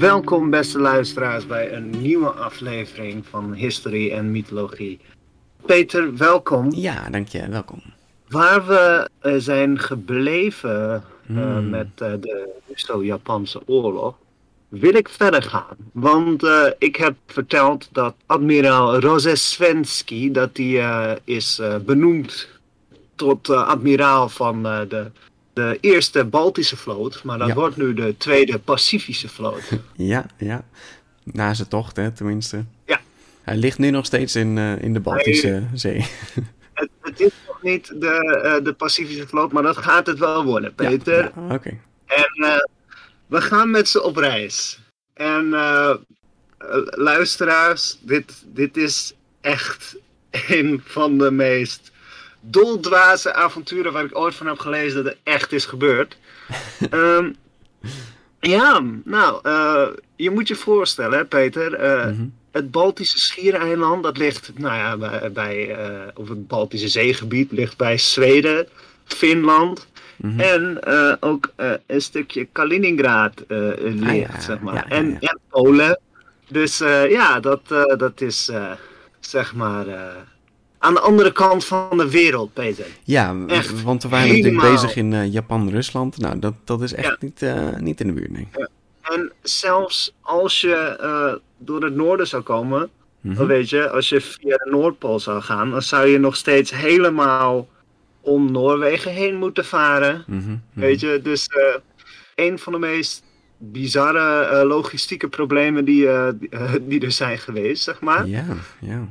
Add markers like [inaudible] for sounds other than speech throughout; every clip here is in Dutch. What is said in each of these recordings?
Welkom beste luisteraars bij een nieuwe aflevering van History en Mythologie. Peter, welkom. Ja, dank je. Welkom. Waar we uh, zijn gebleven uh, Hmm. met uh, de Russo-Japanse oorlog, wil ik verder gaan. Want ik heb verteld dat admiraal Rozesvensky, dat die uh, is benoemd tot admiraal van de, de eerste Baltische vloot, maar dat Ja. wordt nu de tweede Pacifische vloot. Ja, ja. Na zijn tocht, hè, tenminste. Ja. Hij ligt nu nog steeds in, eh, in de Baltische Zee. [laughs] Het, het is nog niet de, eh, de Pacifische vloot, maar dat gaat het wel worden, Peter. Ja, ja, Oké. En eh, we gaan met ze op reis. En luisteraars, dit, dit is echt [laughs] een van de meest doldwaze avonturen waar ik ooit van heb gelezen dat het echt is gebeurd. [laughs] Ehm, ja, nou, eh, je moet je voorstellen, hè, Peter. eh, Mhm. Het Baltische Schiereiland, dat ligt, nou ja, bij, bij eh, of het Baltische zeegebied ligt bij Zweden, Finland Mhm. en ook een stukje Kaliningrad eh, ligt, ja, zeg maar. ja, ja, en, Polen. Dus ja, dat, dat is, zeg maar, aan de andere kant van de wereld, Peter. Ja, Echt want we waren natuurlijk bezig in eh, Japan-Rusland. Nou, dat, dat is echt Ja. niet, eh, niet in de buurt, nee. En zelfs als je eh, door het noorden zou komen, Mhm. dan weet je, als je via de Noordpool zou gaan, dan zou je nog steeds helemaal om Noorwegen heen moeten varen. Mhm, mhm. Weet je, dus een van de meest bizarre logistieke problemen die, die, die er zijn geweest, zeg maar. Ja, ja.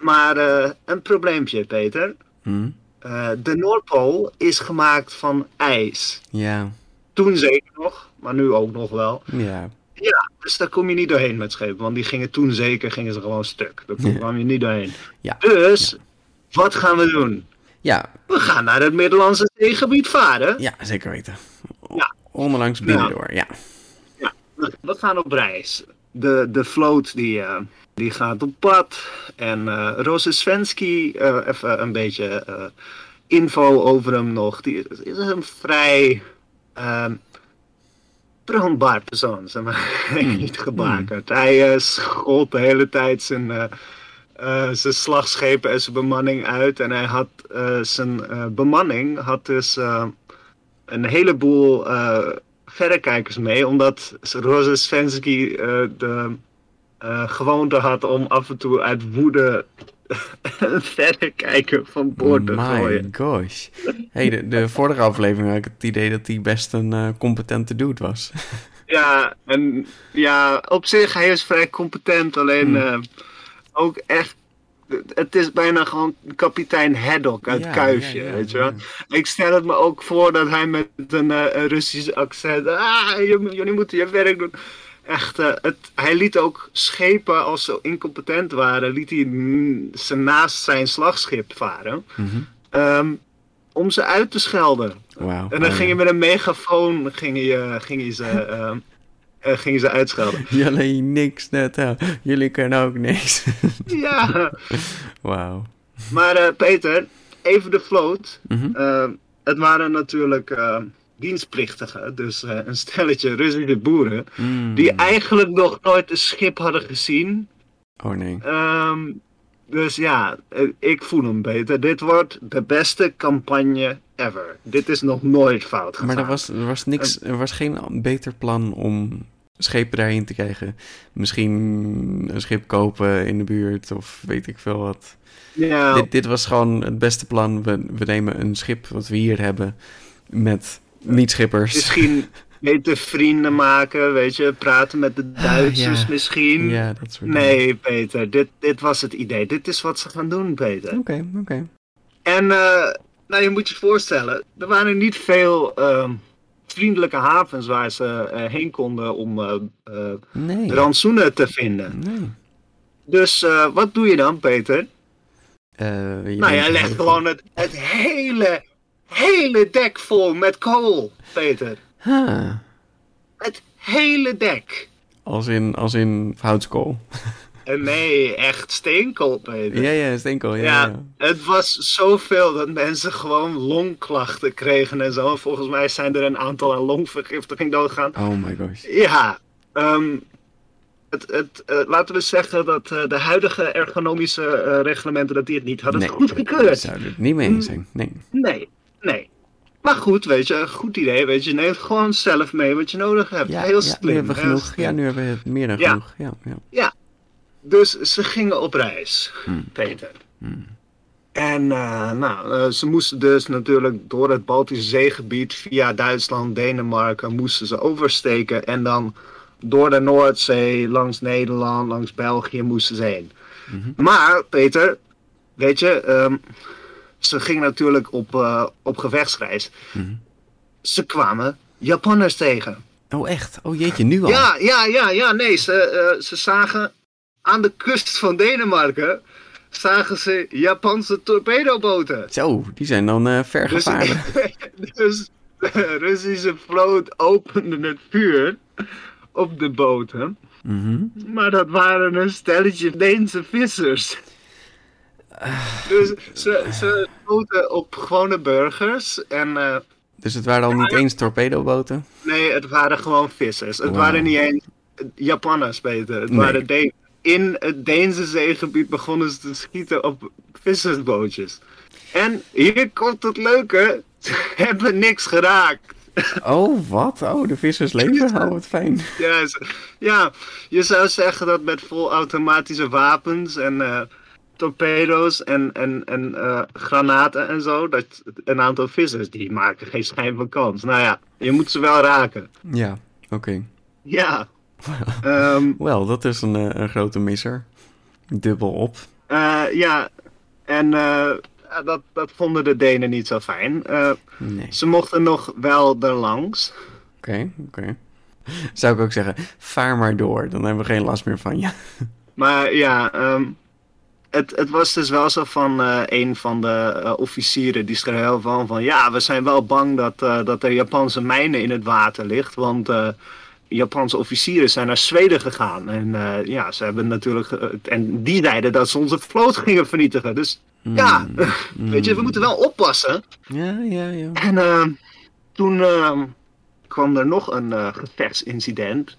Maar eh, een probleempje, Peter. Mhm. Eh, de Noordpool is gemaakt van ijs. Ja, Toen zeker nog, maar nu ook nog wel. ja. Ja, dus daar kom je niet doorheen met schepen. Want die gingen toen zeker gingen ze gewoon stuk. Daar Ja. kwam je niet doorheen. Ja. Dus, wat gaan we doen? Ja, We gaan naar het Middellandse zeegebied varen. ja, zeker weten. O- Ja. Onderlangs binnen Ja. ja. We- We gaan op reis. De, de vloot die, eh, die gaat op pad. En eh Rozesvensky, eh, even een beetje eh, info over hem nog. Die is, is een vrij ehm brandbaar persoon, zeg maar. [laughs] Niet gebakerd. Hij eh, schold de hele tijd zijn, zijn slagschepen en zijn bemanning uit. En hij had zijn eh, bemanning had dus een heleboel verrekijkers mee, omdat Rozesvensky eh de eh, gewoonte had om af en toe uit woede [laughs] een verrekijker van boord te My gooien. gosh. Hey, de, de vorige aflevering had ik het idee dat hij best een eh, competente dude was. [laughs] Ja, en ja, op zich, hij is vrij competent, alleen Hmm. eh, ook echt. Het is bijna gewoon kapitein Haddock uit Ja, Kuifje, ja, ja, weet je wel. Ik stel het me ook voor dat hij met een een Russisch accent. Ah, jullie moeten je werk doen. Echt, eh, het, hij liet ook schepen, als ze incompetent waren, liet hij ze naast zijn slagschip varen. Mhm. ehm, om ze uit te schelden. En dan Oh, ging je met een megafoon ging je, ging je ze, ehm, eh, ging je ze uitschelden. [laughs] Jullie niks net, hè. Jullie kunnen ook niks. [laughs] ja, Wauw. maar eh, Peter, even de vloot. Mhm. Eh, het waren natuurlijk eh, dienstplichtigen, dus eh, een stelletje Russische boeren. Mm. Die eigenlijk nog nooit een schip hadden gezien. Oh nee. Ehm, dus ja, eh, ik voel hem beter. Dit wordt de beste campagne ever. Dit is nog nooit fout gegaan. Maar er was, er was niks, er was geen beter plan om schepen daarheen te krijgen. Misschien een schip kopen in de buurt of weet ik veel wat. Ja, Dit, dit was gewoon het beste plan. We, we nemen een schip wat we hier hebben met niet-schippers. misschien beter vrienden maken, weet je, praten met de Duitsers Ah, ja. misschien. Ja, dat soort Nee, Peter, dit, dit was het idee. Dit is wat ze gaan doen, Peter. Oké, oké. En eh, nou, je moet je voorstellen, er waren niet veel ehm, vriendelijke havens waar ze eh, heen konden om eh, Nee. rantsoenen te vinden. Nee. Dus wat doe je dan, Peter? Je nou, jij legt gewoon het, het hele, hele dek vol met kool, Peter. Ha. Het hele dek. Als in, als in houtskool. En nee, echt steenkool, Peter. Ja, ja, steenkool. Ja, Ja, ja. het was zoveel dat mensen gewoon longklachten kregen en zo. En volgens mij zijn er een aantal aan longvergiftiging doodgaan. Oh my gosh. Ja, ehm, het, het, eh, laten we zeggen dat eh, de huidige ergonomische eh, reglementen dat die het niet hadden Nee, goedgekeurd. daar zou het niet mee eens zijn. Nee. Nee, nee. Maar goed, weet je, een goed idee, weet je. Neem gewoon zelf mee wat je nodig hebt. Ja, Heel ja, slim. nu hebben we genoeg. slim. Ja, nu hebben we meer dan Ja. genoeg. Ja, ja. Dus ze gingen op reis, Hmm. Peter. Hmm. En eh, nou, eh, ze moesten dus natuurlijk door het Baltische zeegebied via Duitsland, Denemarken, moesten ze oversteken. En dan door de Noordzee, langs Nederland, langs België moesten ze heen. Mhm. Maar, Peter, weet je, ehm, ze gingen natuurlijk op, eh, op gevechtsreis. Mhm. Ze kwamen Japanners tegen. Oh, echt? Oh jeetje, nu al? Ja, ja, ja, ja, nee, ze, eh, ze zagen aan de kust van Denemarken, zagen ze Japanse torpedoboten. Zo, die zijn dan eh ver Dus, [laughs] dus de Russische vloot opende het vuur op de boten. Mhm. Maar dat waren een stelletje Deense vissers. Dus ze, ze schoten op gewone burgers. En eh, Dus het waren al niet eens torpedoboten? nee, het waren gewoon vissers. Het waren niet eens Japanners, beter. Het Nee. waren Denen. In het Deense zeegebied begonnen ze te schieten op vissersbootjes. En hier komt het leuke. Ze [laughs] hebben niks geraakt. Oh, wat? Oh, de vissers [laughs] leven? Oh, wat fijn. Ja, ja, je zou zeggen dat met volautomatische wapens en eh, torpedo's en, en, en eh, granaten en zo, dat een aantal vissers die maken geen schijn van kans. Nou ja, je moet ze wel raken. Ja, oké. Ja. [laughs] Ehm, Wel, dat is een, eh, een grote misser. Dubbel op. eh, ja, en dat, dat vonden de Denen niet zo fijn. Nee. ze mochten nog wel erlangs. Oké, oké. Zou ik ook zeggen, vaar maar door. Dan hebben we geen last meer van je. Maar ja, ehm, het, het was dus wel zo van eh, een van de eh, officieren die schreef heel van, van ja, we zijn wel bang dat, eh, dat er Japanse mijnen in het water ligt, want Japanse officieren zijn naar Zweden gegaan. En ja, ze hebben natuurlijk, en die zeiden dat ze onze vloot gingen vernietigen. Dus ja, [laughs] weet je, we moeten wel oppassen. Ja, ja, ja. En toen eh, kwam er nog een gevechtsincident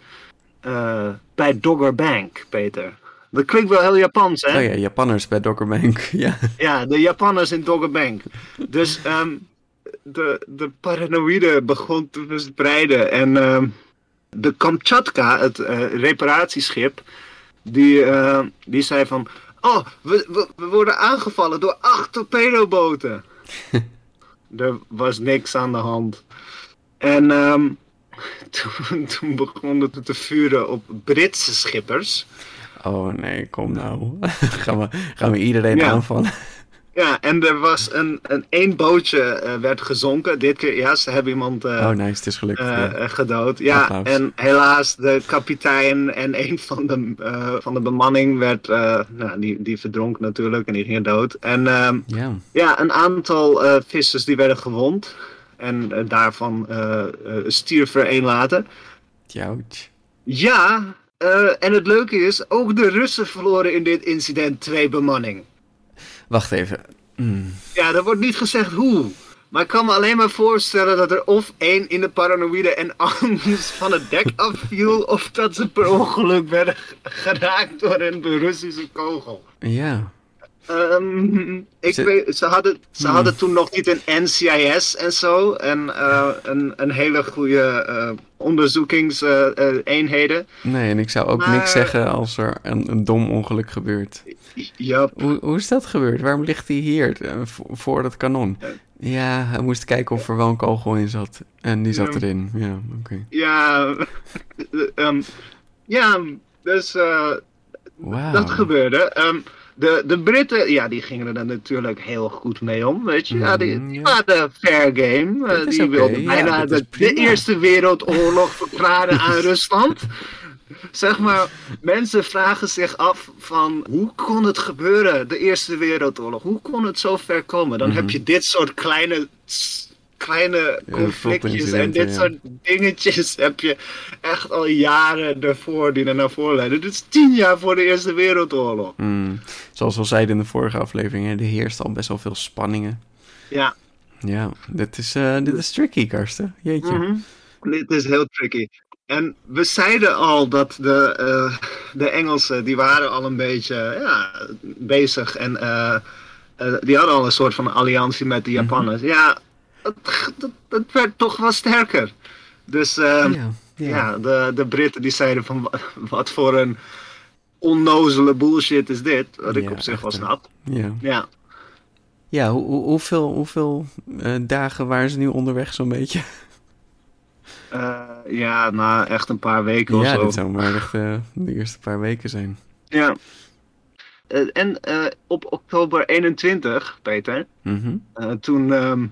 bij Dogger Bank, Peter. Dat klinkt wel heel Japans, hè? Oh ja, Japanners bij Dokkerbank. [laughs] Ja. Ja, de Japanners in Dogger Bank. Dus ehm, de, de paranoïde begon te verspreiden. En ehm, de Kamchatka, het eh, reparatieschip, die, eh, die zei van... Oh, we, we, we worden aangevallen door acht torpedoboten. [laughs] er was niks aan de hand. En ehm, [laughs] toen, toen begonnen ze te vuren op Britse schippers. Oh nee, kom nou. [laughs] gaan, we, gaan we iedereen Ja. aanvallen? Ja, en er was een, een één bootje eh, werd gezonken. Dit keer, ja, ze hebben iemand eh, Oh nice, het is gelukt. eh, ja. gedood. Ja, Applaus. en helaas de kapitein en een van de, van de bemanning werd, nou, die, die verdronk natuurlijk en die ging dood. En ehm, ja. ja, een aantal vissers die werden gewond. En daarvan stierf er één later. Jouwtje. Ja, eh, en het leuke is, ook de Russen verloren in dit incident twee bemanning. Wacht even. Hmm. Ja, er wordt niet gezegd hoe. Maar ik kan me alleen maar voorstellen dat er of één in de paranoïde en anders van het dek afviel, of dat ze per ongeluk werden geraakt door een Russische kogel. Ja. Ehm, [laughs] ik Ze- weet, ze hadden, ze Hmm. hadden toen nog niet een NCIS en zo. En eh, een, een hele goede eh onderzoekingseenheden. Nee, en ik zou ook Maar- niks zeggen als er een, een dom ongeluk gebeurt. ja, Hoe, hoe is dat gebeurd? Waarom ligt hij hier eh, voor, dat kanon? Ja, hij moest kijken of er wel een kogel in zat. En die zat erin. Ja, oké. ja, [laughs] ehm, ja, dus Wauw. dat gebeurde. Ehm, de, de Britten, ja, die gingen er natuurlijk heel goed mee om, weet je. Ja, die, Mhm, die fair game. Eh, die oké, wilden bijna de, de. Eerste Wereldoorlog [laughs] verklaren aan Rusland. Zeg maar, mensen vragen zich af van hoe kon het gebeuren, de Eerste Wereldoorlog? Hoe kon het zo ver komen? Dan Mhm. heb je dit soort kleine, kleine conflictjes en dit soort dingetjes heb je echt al jaren ervoor die er naar voren leiden. Dit is tien jaar voor de Eerste Wereldoorlog. Hmm. Zoals we al zeiden in de vorige aflevering, hè, er heerst al best wel veel spanningen. Ja, Ja, dit is, eh, dit is tricky, Karsten. Jeetje. Mhm. Dit is heel tricky. En we zeiden al dat de, eh, de Engelsen, die waren al een beetje ja, bezig. En eh, die hadden al een soort van alliantie met de Japanners. Ja, het, werd toch wel sterker. Dus eh, Ja, ja. ja, de, de Britten die zeiden van wa- wat voor een onnozele bullshit is dit. Wat ik Ja, op zich echt, wel snap. ja. Ja. Ja, hoe, hoe- hoeveel, hoeveel eh, dagen waren ze nu onderweg zo'n beetje? [laughs] Eh, ja, na echt een paar weken of ja, zo. dit zou maar echt eh, de eerste paar weken zijn. Ja. En eh, op oktober 21, Peter, Mhm. toen. ehm,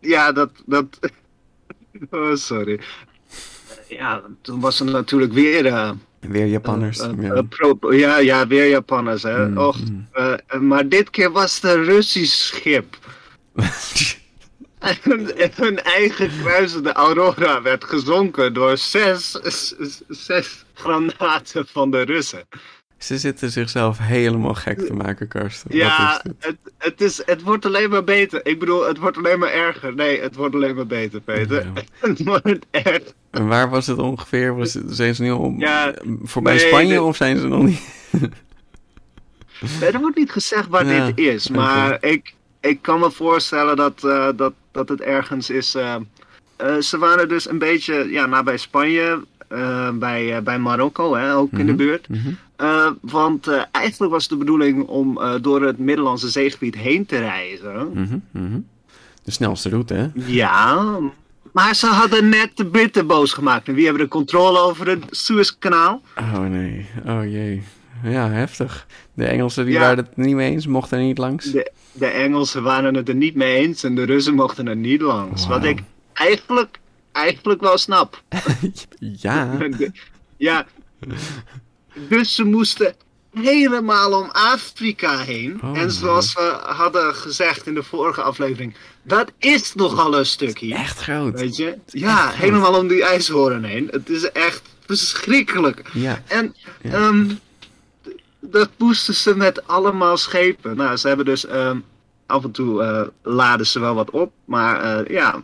ja, dat. dat [laughs] oh, sorry. Ja, toen was er natuurlijk weer. eh, Weer Japanners. eh, ja. eh, pro- ja, ja, weer Japanners. Hè. Mm, Och, mm. maar dit keer was het een Russisch schip. [laughs] En hun eigen kruisende Aurora werd gezonken door zes, zes granaten van de Russen. Ze zitten zichzelf helemaal gek te maken, Karsten. Ja, is het, het, is, het wordt alleen maar beter. Ik bedoel, het wordt alleen maar erger. Nee, het wordt alleen maar beter, Peter. Ja. [laughs] Het wordt echt. En waar was het ongeveer? Was het, zijn ze nu al Ja, voorbij nee, Spanje dit- of zijn ze nog niet? [laughs] Nee, er wordt niet gezegd waar Ja, dit is. Maar ik, ik kan me voorstellen dat, eh, dat, dat het ergens is. eh, eh, ze waren dus een beetje ja, nabij Spanje. bij, bij Marokko, hè, ook in de Mhm, buurt. mhm. Eh, want eh, eigenlijk was de bedoeling om eh, door het Middellandse zeegebied heen te reizen. Mhm, mhm. De snelste route, hè? Ja, maar ze hadden net de Britten boos gemaakt. En wie hebben de controle over het Suezkanaal? Oh nee, oh jee. Ja, heftig. De Engelsen die Ja. waren het niet mee eens, mochten er niet langs. De, de Engelsen waren het er niet mee eens en de Russen mochten er niet langs. Wat ik eigenlijk, eigenlijk wel snap. [laughs] Ja, [laughs] ja, dus ze moesten helemaal om Afrika heen. Oh. En zoals we hadden gezegd in de vorige aflevering, dat is nogal een stukje. echt groot. Weet je? Ja, helemaal om die ijshoorn heen. Het is echt verschrikkelijk. Ja, En Ja. ehm, dat moesten ze met allemaal schepen. Nou, ze hebben dus ehm, af en toe eh, laden ze wel wat op. Maar eh, ja,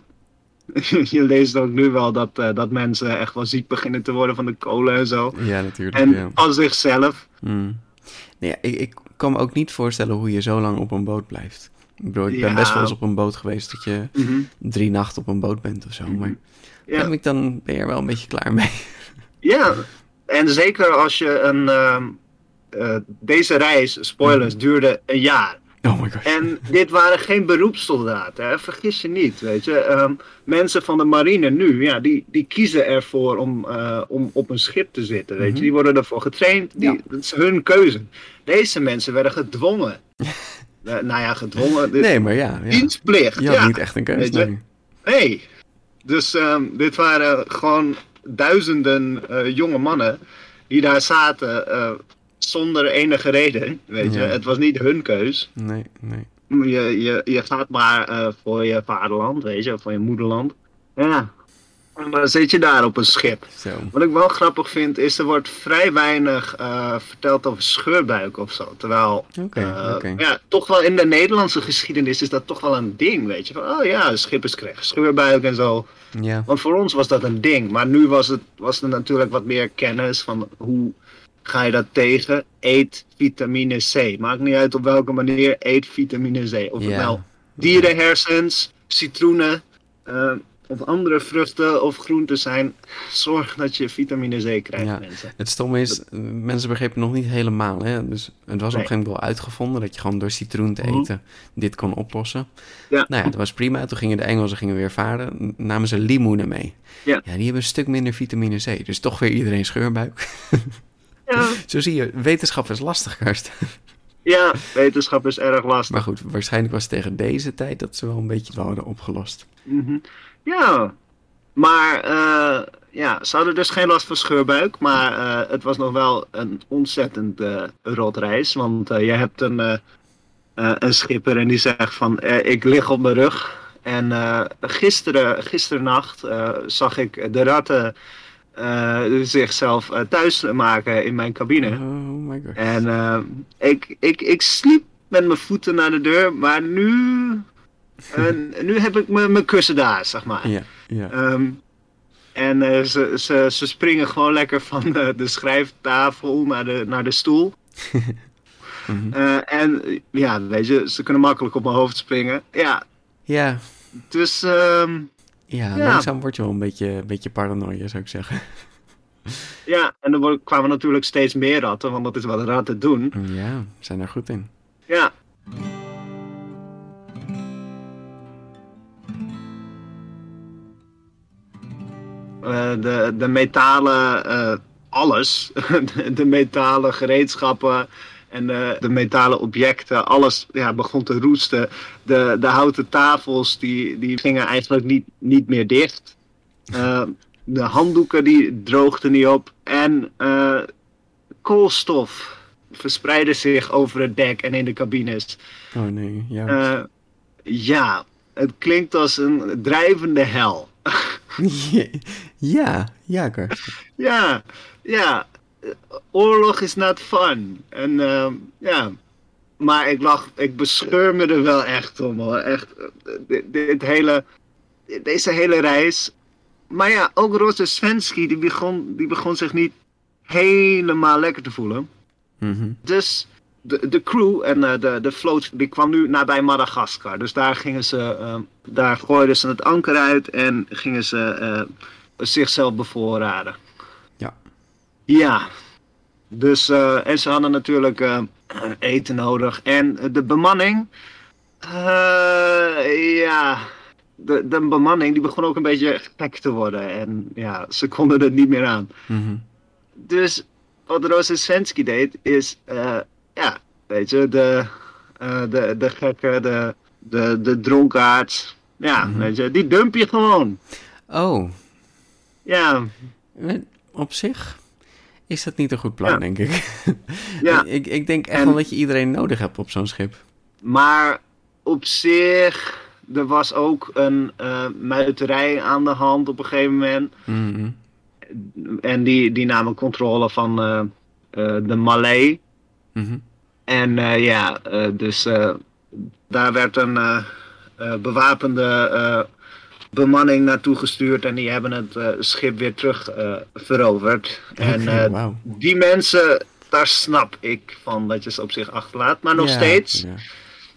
[laughs] je leest ook nu wel dat, eh, dat mensen echt wel ziek beginnen te worden van de kolen en zo. ja natuurlijk. En ja. van zichzelf. Mm. Nee, ik, ik kan me ook niet voorstellen hoe je zo lang op een boot blijft. Ik bedoel, ik ben Ja. best wel eens op een boot geweest dat je Mhm. drie nachten op een boot bent of zo. Maar Ja. ben ik dan ben je er wel een beetje klaar mee. [laughs] Ja, en zeker als je een. ehm, eh, deze reis, spoilers, duurde een jaar. Oh my. En dit waren geen beroepssoldaten, hè? vergis je niet. Weet je? Ehm, mensen van de marine nu, ja, die, die kiezen ervoor om, eh, om op een schip te zitten. Weet Mhm. je? Die worden ervoor getraind, die, Ja. dat is hun keuze. Deze mensen werden gedwongen. [laughs] Eh, nou ja, gedwongen. Nee, maar ja. ja. Dienstplicht. Je ja. niet echt een keuze. Nee. Dus ehm, dit waren gewoon duizenden eh, jonge mannen die daar zaten zonder enige reden. Weet je? Ja. Het was niet hun keus. Nee, nee. Je, je, je gaat maar eh, voor je vaderland, weet je, voor je moederland. Ja. En dan zit je daar op een schip. Zo. Wat ik wel grappig vind, is er wordt vrij weinig eh, verteld over scheurbuik of zo. Terwijl, eh, ja, toch wel in de Nederlandse geschiedenis is dat toch wel een ding, weet je. Van, oh ja, schippers kregen scheurbuik en zo. Ja. Want voor ons was dat een ding. Maar nu was, het, was er natuurlijk wat meer kennis van hoe ga je dat tegen. Eet vitamine C. Maakt niet uit op welke manier, eet vitamine C. Of het Ja. nou dierenhersens, citroenen eh, of andere vruchten of groenten zijn. Zorg dat je vitamine C krijgt, Ja. mensen. Het stomme is, eh, mensen begrepen nog niet helemaal. Hè? Dus het was op een gegeven moment wel uitgevonden dat je gewoon door citroen te Mhm. eten dit kon oplossen. Ja. Nou ja, dat was prima. Toen gingen de Engelsen gingen weer varen. Namen ze limoenen mee. Ja. die hebben een stuk minder vitamine C. Dus toch weer iedereen scheurbuik. [laughs] Ja, [laughs] Zo zie je, wetenschap is lastig, Karst. ja, wetenschap is erg lastig. Maar goed, waarschijnlijk was het tegen deze tijd dat ze wel een beetje hadden opgelost. Mhm. Ja, maar eh, ja, ze hadden dus geen last van scheurbuik. Maar eh, het was nog wel een ontzettend eh rotreis. Want eh, je hebt een, een schipper en die zegt van ik lig op mijn rug. En gisteren, gisternacht zag ik de ratten zichzelf eh, thuis maken in mijn cabine. Oh my god. En eh, ik, ik, ik sliep met mijn voeten naar de deur, maar nu, [laughs] eh, nu heb ik mijn mijn kussen daar, zeg maar. Ja, ja. Ehm, en eh, ze, ze, ze springen gewoon lekker van de, de schrijftafel naar de, naar de stoel. [laughs] Mhm. Eh, en ja, weet je, ze kunnen makkelijk op mijn hoofd springen. Ja, ja, dus ehm, ja, Ja. langzaam word je wel een beetje, een beetje paranoia, zou ik zeggen. ja, en er kwamen natuurlijk steeds meer ratten, want dat is wat ratten doen. Ja, zijn daar goed in. Ja. Eh, de, de metalen, eh, alles, [laughs] de, de metalen gereedschappen en de, de metalen objecten, alles ja, begon te roesten. De, de houten tafels die, die gingen eigenlijk niet, niet meer dicht. Eh, de handdoeken die droogden niet op en eh, koolstof verspreidde zich over het dek en in de cabines. Oh nee, ja. Eh, ja, het klinkt als een drijvende hel. [laughs] [laughs] ja, ja, ja, ja. Oorlog is not fun. En ehm, ja. Maar ik lag, ik bescheur me er wel echt om hoor. Echt, eh, dit, dit hele, deze hele reis. Maar ja, ook Roze Svensky, die begon, die begon zich niet helemaal lekker te voelen. Mhm. Dus de, de crew en eh, de, de vloot die kwam nu nabij Madagaskar. Dus daar gingen ze, eh, daar gooiden ze het anker uit en gingen ze eh, zichzelf bevoorraden. Ja. Dus, eh, en ze hadden natuurlijk eh, eten nodig. En de bemanning, eh, ja, de, de bemanning die begon ook een beetje gek te worden. En ja, ze konden het niet meer aan. Mhm. Dus wat Rozensvensky deed is, ja, weet je, de, de, de gekken, de, de, de dronkaards, ja, Mhm. weet je, die dump je gewoon. Oh, Ja, op zich is dat niet een goed plan, Ja. denk ik. [laughs] Ja. ik, ik denk echt En- wel dat je iedereen nodig hebt op zo'n schip. maar op zich, er was ook een eh, muiterij aan de hand op een gegeven moment. Mhm. En die, die namen controle van eh, eh, de Malay. Mhm. En ja, dus daar werd een bewapende eh, bemanning naartoe gestuurd en die hebben het eh, schip weer terug eh, veroverd. En eh, die mensen, daar snap ik van dat je ze op zich achterlaat, maar nog steeds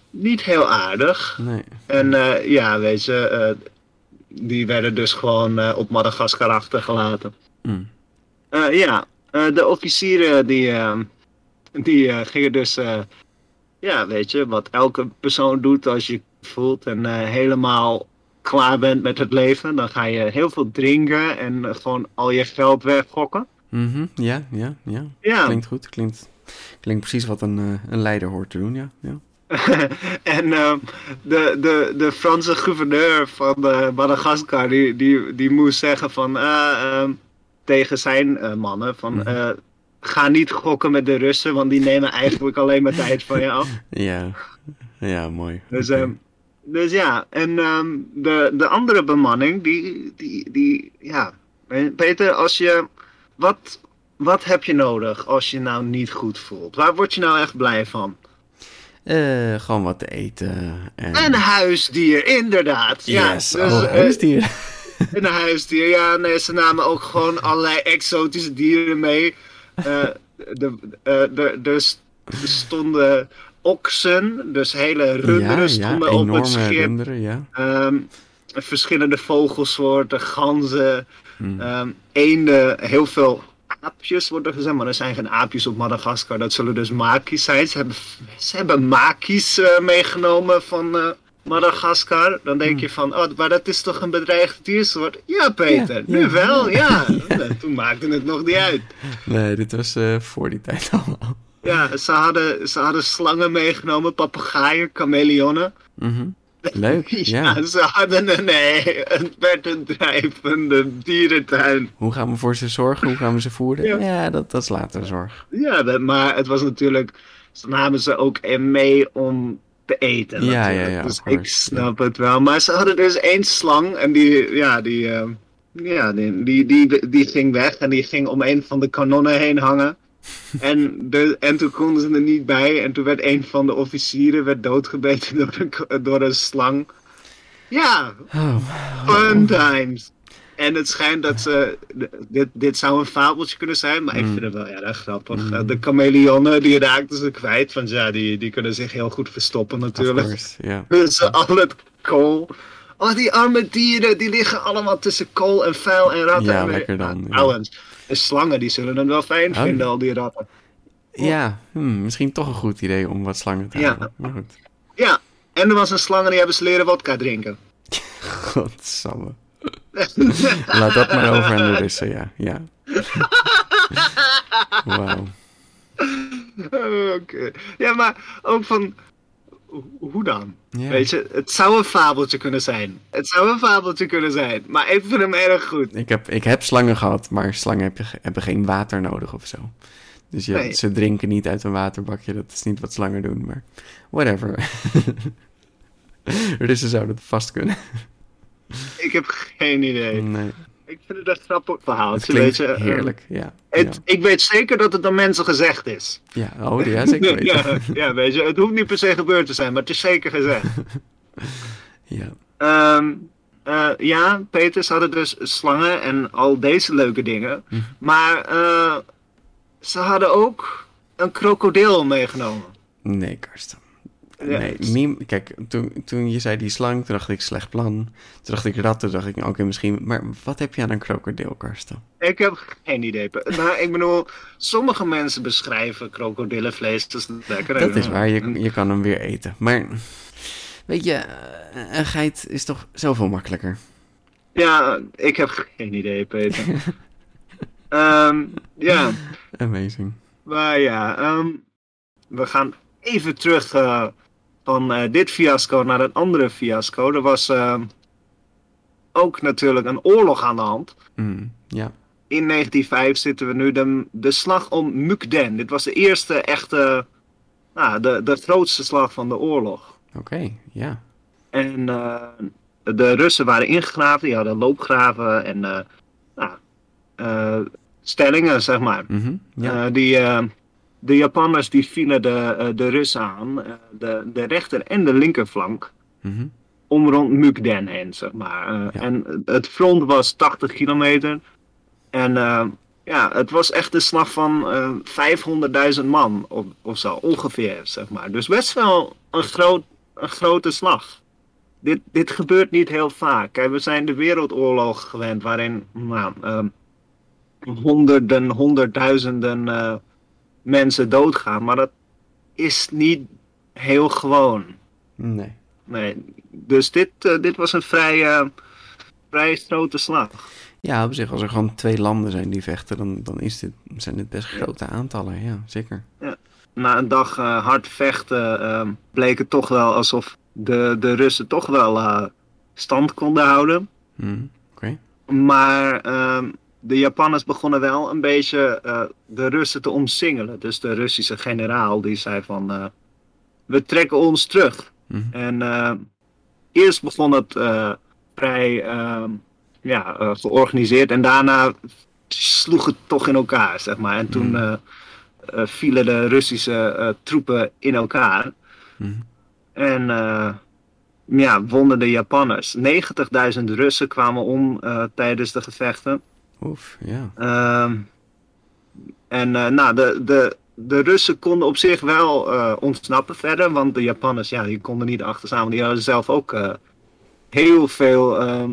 niet heel aardig. Nee. En ja, weet je, die werden dus gewoon op Madagaskar achtergelaten. Mm. Ja, de officieren die, die gingen dus, ja, weet je, wat elke persoon doet als je voelt en helemaal klaar bent met het leven. Dan ga je heel veel drinken en gewoon al je geld weggokken. Mhm. Ja, ja, ja. Ja, Klinkt goed. Klinkt, klinkt precies wat een, eh, een leider hoort te doen, ja. ja. [laughs] en eh, de, de, de Franse gouverneur van eh, Madagaskar, die, die, die moest zeggen van, eh, ehm, tegen zijn mannen van... Mhm. Ga niet gokken met de Russen, want die nemen eigenlijk alleen maar tijd van je af. [laughs] Ja, ja mooi. Dus Oké. Dus ja, en ehm, de, de andere bemanning, die, die, die, ja. Peter, als je, wat, wat heb je nodig als je nou niet goed voelt? Waar word je nou echt blij van? Eh, gewoon wat te eten. En... Een huisdier, inderdaad. Ja, Yes, dus, oh, eh, huisdier. [laughs] Een huisdier, ja. Nee, ze namen ook gewoon allerlei exotische dieren mee. Eh, de, de, dus, er stonden oksen, dus hele runderen ja, ja, stonden op het schip. runderen, ja. Verschillende vogelsoorten, ganzen, Hm. ehm eenden, heel veel aapjes wordt er gezegd, maar er zijn geen aapjes op Madagaskar. Dat zullen dus makies zijn. Ze hebben, ze hebben makies eh, meegenomen van eh, Madagaskar. Dan denk je van, oh, maar dat is toch een bedreigd diersoort? Ja, Peter, Ja, nu ja. wel, ja. [laughs] Toen maakte het nog niet uit. Nee, dit was eh, voor die tijd [laughs] allemaal. Ja, ze hadden, ze hadden slangen meegenomen, papegaaien, chameleonnen. Mhm. [laughs] Leuk, ja. ze hadden een, nee, het werd een drijvende dierentuin. Hoe gaan we voor ze zorgen? Hoe gaan we ze voeden? Ja. Ja, dat, dat is later zorg. Ja, dat- maar het was natuurlijk, ze namen ze ook mee om te eten. Ja, natuurlijk. ja, ja, Dus ik snap het wel. Maar ze hadden dus één slang en die, ja, die, eh, ja, die, die, die, die ging weg en die ging om een van de kanonnen heen hangen. En, de, en toen konden ze er niet bij. En toen werd een van de officieren werd doodgebeten [laughs] door een, door een slang. Ja, Oh, fun times. En het schijnt dat ze. Dit, dit zou een fabeltje kunnen zijn, maar ik Mm. vind het wel erg grappig. Mm. De chameleonnen die raakten ze kwijt. Want ja, die, die kunnen zich heel goed verstoppen natuurlijk. course, [laughs] al het kool. Oh, die arme dieren die liggen allemaal tussen kool en vuil en ratten. Ja, en lekker dan, ja. De slangen die zullen het wel fijn Oh. vinden, al die ratten. Ja, hmm, misschien toch een goed idee om wat slangen te Ja. houden. Maar goed. Ja, en er was een slang en die hebben ze leren wodka drinken. [laughs] Godsamme. [laughs] Laat dat maar over aan de Russen, ja. ja. [laughs] Wauw. Oké. Ja, maar ook van. Ho- Hoe dan? Weet je, het zou een fabeltje kunnen zijn. Het zou een fabeltje kunnen zijn. Maar ik vind hem erg goed. Ik heb, ik heb slangen gehad, maar slangen heb je, hebben geen water nodig of zo. Dus ja, Nee. ze drinken niet uit een waterbakje. Dat is niet wat slangen doen, maar whatever. [laughs] Russen zouden het vast kunnen. Ik heb geen idee. Nee, Ik vind het een grappig verhaal. het klinkt eh, heerlijk, ja. Het, Ik weet zeker dat het door mensen gezegd is. Ja, oh ja, zeker [laughs] weten. ja, ja, weet je, het hoeft niet per se gebeurd te zijn, maar het is zeker gezegd. [laughs] Ja. Eh, ja, Peters hadden dus slangen en al deze leuke dingen. Mhm. Maar eh, ze hadden ook een krokodil meegenomen. Nee, Karsten. Nee, kijk, toen, toen je zei die slang, toen dacht ik slecht plan. Toen dacht ik rat, toen dacht ik oké, misschien... Maar wat heb je aan een krokodil, Karsten? Ik heb geen idee. [laughs] Nou, ik bedoel, sommige mensen beschrijven krokodillenvlees als lekker. Dat is waar, je, je kan hem weer eten. Maar, weet je, eh, een geit is toch zoveel makkelijker. Ja, ik heb geen idee, Peter. [laughs] Ehm, ja, Amazing. maar ja, ehm, we gaan even terug eh, van eh, dit fiasco naar een andere fiasco. Er was ehm, ook natuurlijk een oorlog aan de hand. Mm, ja, In 1905 zitten we nu de, de slag om Mukden. Dit was de eerste echte, nou, de, de grootste slag van de oorlog. oké, ja. En eh, de Russen waren ingegraven, die hadden loopgraven en eh, nou, stellingen, zeg maar. Mhm, die, de Japanners die vielen de, eh, de Russen aan, eh, de, de rechter en de linkerflank, mhm, om rond Mukden heen, zeg maar. Eh, Ja. En het front was 80 kilometer. En ja, het was echt een slag van eh 500.000 man of, of zo, ongeveer, zeg maar. Dus best wel een, groot, een grote slag. Dit, dit gebeurt niet heel vaak. Kijk, we zijn de Wereldoorlog gewend, waarin nou, ehm, honderden, honderdduizenden mensen doodgaan. Maar dat is niet heel gewoon. Nee. Nee, dus dit, eh, dit was een vrij, eh, vrij grote slag. Ja, op zich, als er gewoon twee landen zijn die vechten, dan, dan is dit, zijn dit best grote aantallen. Ja, zeker. Na een dag eh, hard vechten bleek het toch wel alsof de, de Russen toch wel stand konden houden. Mhm, Oké. Maar ehm, de Japanners begonnen wel een beetje eh, de Russen te omsingelen. Dus de Russische generaal die zei van, eh, we trekken ons terug. Mhm. En eh, eerst begon het vrij ehm, ja, georganiseerd en daarna sloeg het toch in elkaar, zeg maar. En toen Mhm. vielen de Russische troepen in elkaar. Mhm. En ja, wonnen de Japanners. 90.000 Russen kwamen om tijdens de gevechten. Oef, ja. Ehm, en eh, nou, de, de, de Russen konden op zich wel eh, ontsnappen verder, want de Japanners, ja, die konden niet achter staan. want Die hadden zelf ook eh, heel veel, ehm,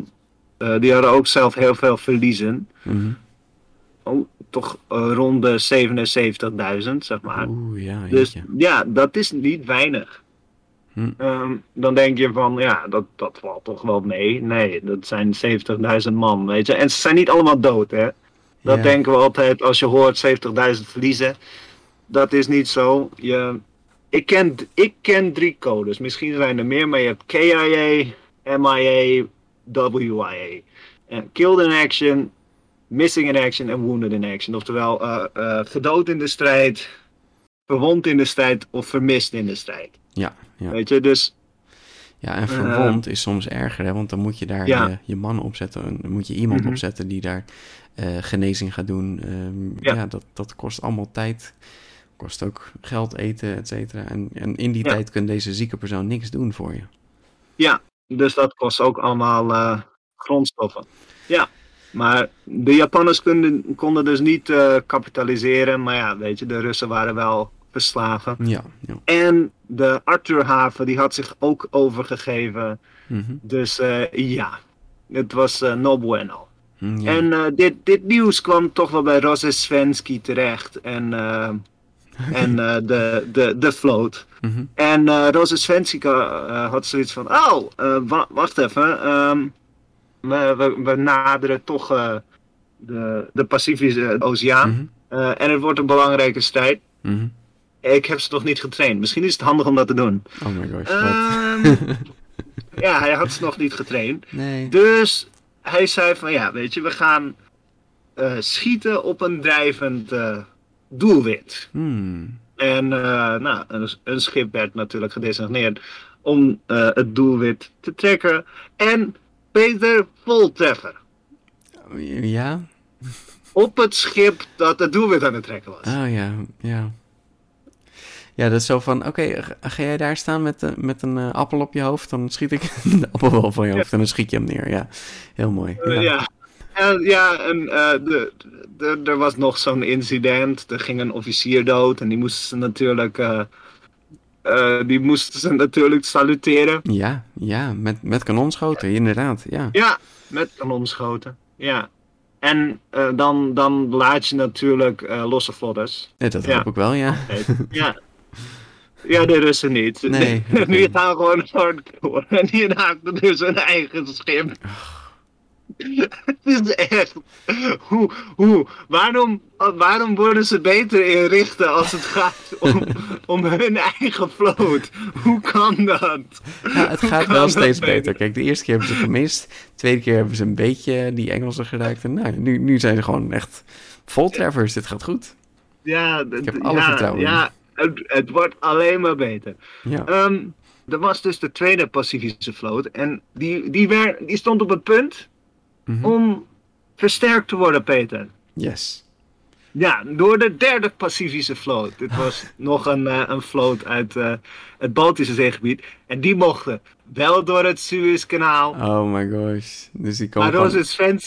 eh, die hadden ook zelf heel veel verliezen. Mhm. Oh, toch rond de 77.000, zeg maar. Oeh, ja, Dus ja, dat is niet weinig. Hm. Ehm, dan denk je van, ja, dat, dat valt toch wel mee. Nee, dat zijn 70.000 man, weet je. En ze zijn niet allemaal dood, hè. Dat Ja. denken we altijd als je hoort 70.000 verliezen. Dat is niet zo. Je, ik, ken, ik ken drie codes. Misschien zijn er meer, maar je hebt KIA, MIA, WIA. En killed in action, missing in action en wounded in action. Oftewel, eh, gedood in de strijd, verwond in de strijd of vermist in de strijd. Ja, ja. Weet je, dus Ja, en verwond is soms erger, hè? want dan moet je daar Ja. je, je man opzetten. en Dan moet je iemand Mhm. opzetten die daar eh, genezing gaat doen. Ehm, ja, Ja. dat, dat kost allemaal tijd. Kost ook geld, eten, et cetera. En, en in die Ja. tijd kan deze zieke persoon niks doen voor je. Ja, dus dat kost ook allemaal eh, grondstoffen. Ja, maar de Japanners konden, konden dus niet eh, kapitaliseren. Maar ja, weet je, de Russen waren wel verslagen. Ja, ja. En de Arthurhaven, die had zich ook overgegeven. Mhm. Dus eh, ja, het was eh no bueno. Ja. En eh, dit, dit nieuws kwam toch wel bij Rozesvensky terecht. En, en de, de, de vloot. Mhm. En Rozesvensky eh, had zoiets van: Oh, wa- wacht even. ehm, we, we, we naderen toch de, de Pacifische Oceaan. Mhm. En het wordt een belangrijke strijd. Mhm. Ik heb ze nog niet getraind. Misschien is het handig om dat te doen. Oh my gosh? Ehm, [laughs] ja, hij had ze nog niet getraind. nee. Dus hij zei van ja, weet je, we gaan eh, schieten op een drijvend eh, doelwit. Hmm. En eh, nou, een, een schip werd natuurlijk gedesigneerd om het doelwit te trekken. En Peter voltreffer. Ja? Op het schip dat het doelwit aan het trekken was. Oh ja, ja. Ja, dat is zo van, oké, ga- ga jij daar staan met, eh, met een eh, appel op je hoofd, dan schiet ik [laughs] de appel wel van je hoofd en dan schiet je hem neer. Ja, heel mooi. Eh, Ja. ja. En, ja, en de, de, er was nog zo'n incident. Er ging een officier dood en die moesten ze natuurlijk, die moesten ze natuurlijk saluteren. Ja, ja, met, met kanonschoten, inderdaad. Ja. Ja, met kanonschoten. Ja. En dan, dan laat je natuurlijk losse vlodders. Dat Ja. hoop ik wel, ja. Ja. [laughs] Ja, de Russen niet. Nee. Die [laughs] gaan gewoon hardcore. En die raakten dus hun eigen schip. [laughs] Het is echt. Hoe, hoe, waarom, waarom worden ze beter inrichten als het gaat om, [laughs] om hun eigen vloot? Hoe kan dat? Ja, het gaat wel steeds beter? beter. Kijk, de eerste keer hebben ze gemist. De tweede keer hebben ze een beetje die Engelsen geraakt. En nou, nu, nu zijn ze gewoon echt vol treffers. Dit gaat goed. Ja, Ik heb alle ja, vertrouwen in. Ja, het, het wordt alleen maar beter. Ja. Ehm, er was dus de tweede Pacifische vloot. En die, die, werd, die stond op het punt Mhm. om versterkt te worden, Peter. Yes. Ja, door de derde Pacifische vloot. Dit was nog een, eh, een vloot uit eh, het Baltische zeegebied. En die mochten wel door het Suezkanaal. Oh my gosh. Dus die komen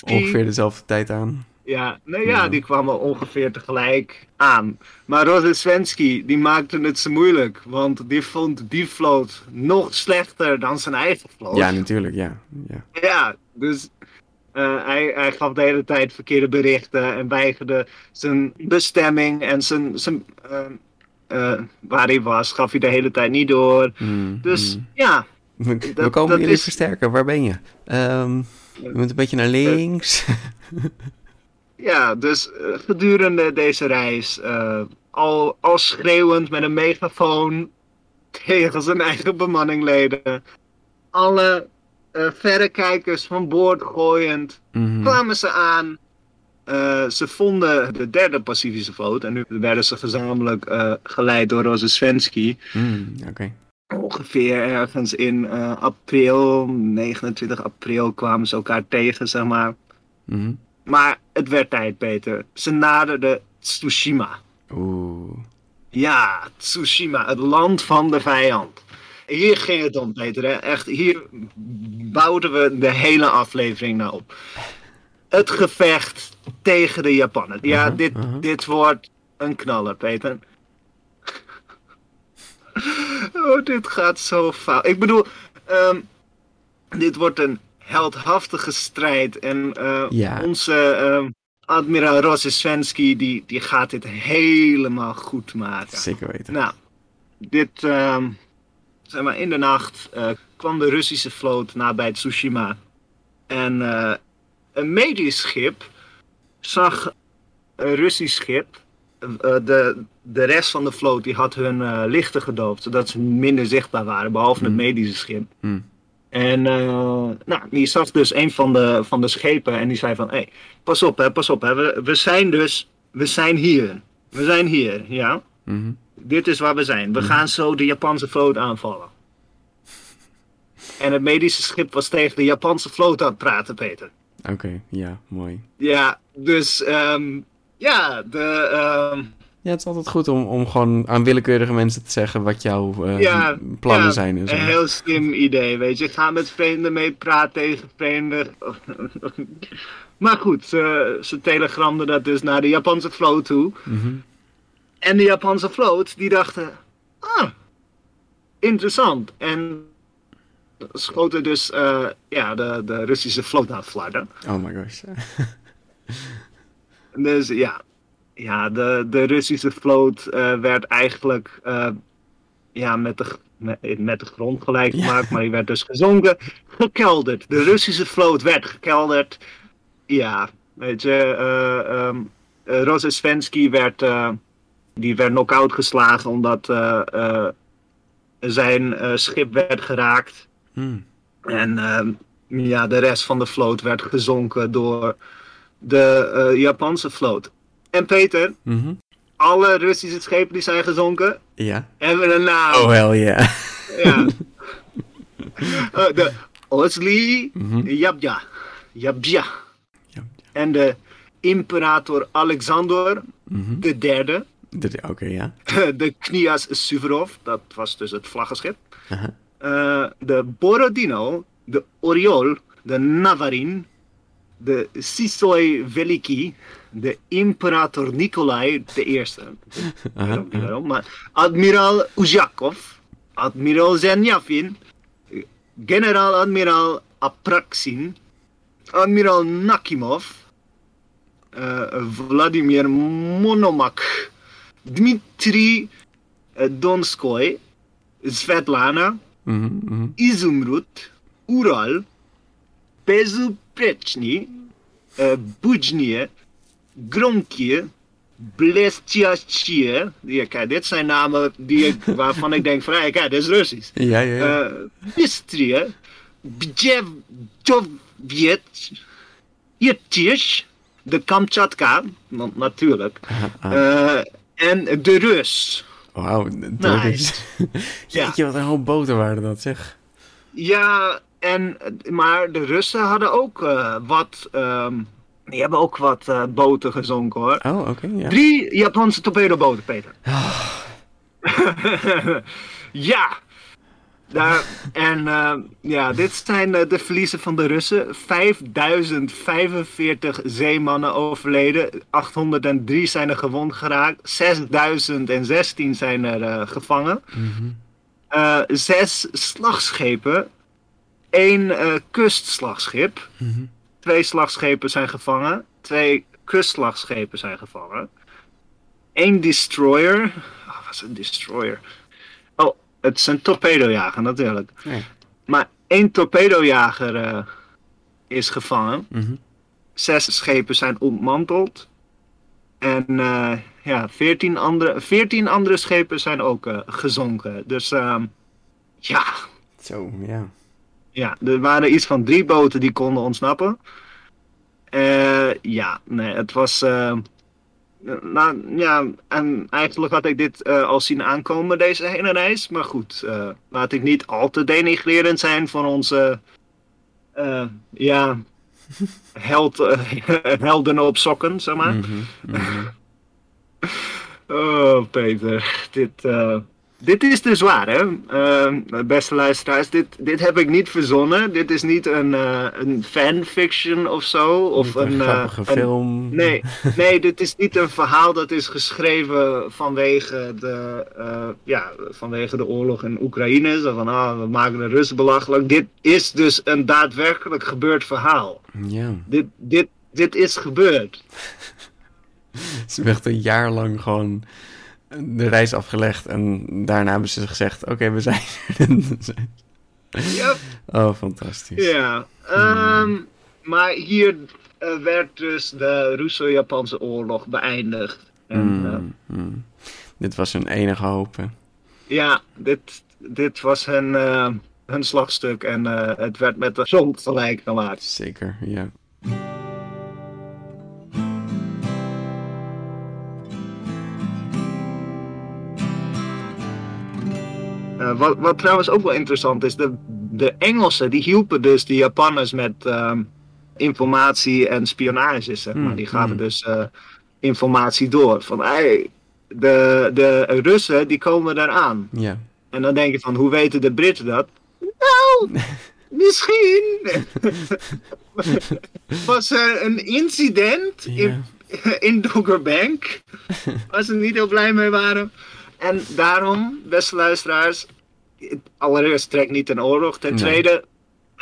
ongeveer dezelfde tijd aan. Ja, nee, ja, Ja. die kwamen ongeveer tegelijk aan. Maar Rozensvensky, die maakte het ze moeilijk. Want die vond die vloot nog slechter dan zijn eigen vloot. Ja, natuurlijk, ja. ja. Ja, dus eh, hij, hij gaf de hele tijd verkeerde berichten en weigerde zijn bestemming en zijn, zijn eh, eh, waar hij was, gaf hij de hele tijd niet door. Mm, Dus mm. ja, We, we dat- komen jullie is- versterken. Waar ben je? Ehm, je moet een beetje naar links. [laughs] ja, dus eh, gedurende deze reis, eh, al, al schreeuwend met een megafoon [laughs] tegen zijn eigen bemanningleden, alle eh verrekijkers van boord gooiend, Mhm. kwamen ze aan. Ze vonden de derde Pacifische vloot en nu werden ze gezamenlijk geleid door Rozensvensky. Mm, Oké. ongeveer ergens in april, 29 april kwamen ze elkaar tegen, zeg maar. Mhm. Maar het werd tijd, Peter. Ze naderden Tsushima. Oeh. Ja, Tsushima, het land van de vijand. Hier ging het om, Peter. Hè? Echt, hier bouwden we de hele aflevering naar op. Het gevecht tegen de Japanners. Ja, Mhm, dit, mhm. dit wordt een knaller, Peter. [laughs] oh, dit gaat zo fout. Ik bedoel, ehm, dit wordt een heldhaftige strijd. En eh, Ja. onze ehm, admiraal Rossesvensky, die, die gaat dit helemaal goed maken. Zeker weten. Nou, dit, ehm, zeg maar, in de nacht eh, kwam de Russische vloot nabij Tsushima. En eh, een medisch schip zag een Russisch schip. de, de rest van de vloot die had hun lichten gedoofd, zodat ze minder zichtbaar waren, behalve het Mhm. medische schip. Hm. En eh, nou, die zag dus een van de, van de schepen en die zei van, hé, hey, pas op hè, pas op hè, we, we zijn dus, we zijn hier. We zijn hier, ja. Mhm. Dit is waar we zijn. We gaan zo de Japanse vloot aanvallen. En het medische schip was tegen de Japanse vloot aan het praten, Peter. Oké, ja, mooi. Ja, dus ehm, ja, de, ehm, Ja, het is altijd goed om, om gewoon aan willekeurige mensen te zeggen wat jouw eh, ja, plannen ja, zijn en zo. Een heel slim idee, weet je. Ga met vreemden mee praten tegen vreemden. [laughs] maar goed, ze, ze telegramden dat dus naar de Japanse vloot toe. Mhm. En de Japanse vloot, die dachten, ah, interessant. En schoten dus eh, ja, de, de Russische vloot aan het flarden. Oh my gosh. [laughs] Dus ja, ja de, de Russische vloot eh, werd eigenlijk eh, ja, met, de, met, met de grond gelijk Ja. gemaakt, maar die werd dus gezonken, gekelderd. De Russische vloot werd gekelderd. Ja, weet je, eh, Rozesvensky werd, die werd knock-out geslagen omdat zijn schip werd geraakt. Hm. En ehm, ja, de rest van de vloot werd gezonken door de Japanse vloot. En Peter, Mhm. alle Russische schepen die zijn gezonken, Ja. hebben een naam. Oh, hell yeah. Ja. [laughs] Eh, de Osli Mhm. Yabja. Yabja. Ja. En de imperator Alexander Mhm. de derde. De- Oké, ja. [laughs] De Knias Suvorov, dat was dus het vlaggenschip. Eh, de Borodino, de Oriol, de Navarin, de Sisoy Veliki, de imperator Nikolai de Eerste. Ik Aha, weet ook niet aha. waarom, maar admiraal Uzakov, admiraal Zernjavin, generaal-admiraal Apraksin, admiraal Nakimov, eh, Vladimir Monomak, Dmitri eh, Donskoy, Svetlana, Mhm, mhm. Izumrud, Ural, Bezuprechny, uh, Bujnie, Gronkie, Blestiacie. Ja, kijk, dit zijn namen die ik, [laughs] waarvan ik denk van, hey, kijk, dit is Russisch. Ja, ja, ja. Uh, Bistrie, Bjevjet, Irtish, de Kamchatka, want natuurlijk, uh, en de Rus. Wauw, dat nice. [laughs] Jeetje, wat een hoop boter waren dat, zeg. Ja, en, maar de Russen hadden ook eh, wat. ehm, die hebben ook wat eh, boten gezonken hoor. Oh, oké, ja. Drie Japanse torpedoboten, Peter. [laughs] ja. Daar, en eh, ja, dit zijn eh, de verliezen van de Russen. 5045 zeemannen overleden. 803 zijn er gewond geraakt. 6016 zijn er gevangen. Mhm. Zes slagschepen. één kustslagschip. Mhm. Twee slagschepen zijn gevangen. Twee kustslagschepen zijn gevangen. Eén destroyer. Oh, wat is een destroyer? Oh, het is een torpedojager natuurlijk. Maar één torpedojager eh, is gevangen. Mhm. Zes schepen zijn ontmanteld. En eh, ja, veertien andere, 14 andere schepen zijn ook eh, gezonken. Dus ehm, ja, Zo, ja. Ja, er waren iets van drie boten die konden ontsnappen. Eh, ja, nee, het was. eh, nou, ja, en eigenlijk had ik dit uh, al zien aankomen, deze hele reis. Maar goed, laat ik niet al te denigrerend zijn van onze, ja, [laughs] held, [laughs] helden op sokken, zeg maar. Mm -hmm, mm -hmm. [laughs] oh, Peter, dit, dit is te zwaar, hè? Uh, beste luisteraars. Dit, dit heb ik niet verzonnen. Dit is niet een, uh, een fanfiction of zo. Of een, een grappige uh, film. Een, nee, [laughs] nee, dit is niet een verhaal dat is geschreven vanwege de, ja, vanwege de oorlog in Oekraïne. Zo van, ah, we maken de Russen belachelijk. Dit is dus een daadwerkelijk gebeurd verhaal. Ja. Dit, dit, dit is gebeurd. [laughs] Ze echt een jaar lang gewoon de reis afgelegd en daarna hebben ze gezegd: Oké, okay, we zijn er. yep. [laughs] Oh, fantastisch. Ja, um, maar hier uh, werd dus de Russo-Japanse oorlog beëindigd. En, mm, uh, mm. Dit was hun enige hoop. Hè? Ja, dit, dit was hun, uh, hun slagstuk en het werd met de zon gelijk gemaakt. Zeker, ja. Uh, wat, wat, trouwens ook wel interessant is, de, de Engelsen die hielpen dus de Japanners met uh, informatie en spionage, zeg maar. Mm, die gaven mm. dus uh, informatie door. Van, hey, de, de Russen die komen eraan. Yeah. En dan denk je van, hoe weten de Britten dat? Nou, [laughs] misschien [laughs] was er een incident yeah. in, [laughs] in Doggerbank, waar ze niet heel blij mee waren. En daarom, beste luisteraars, allereerst trek niet een oorlog. Ten tweede,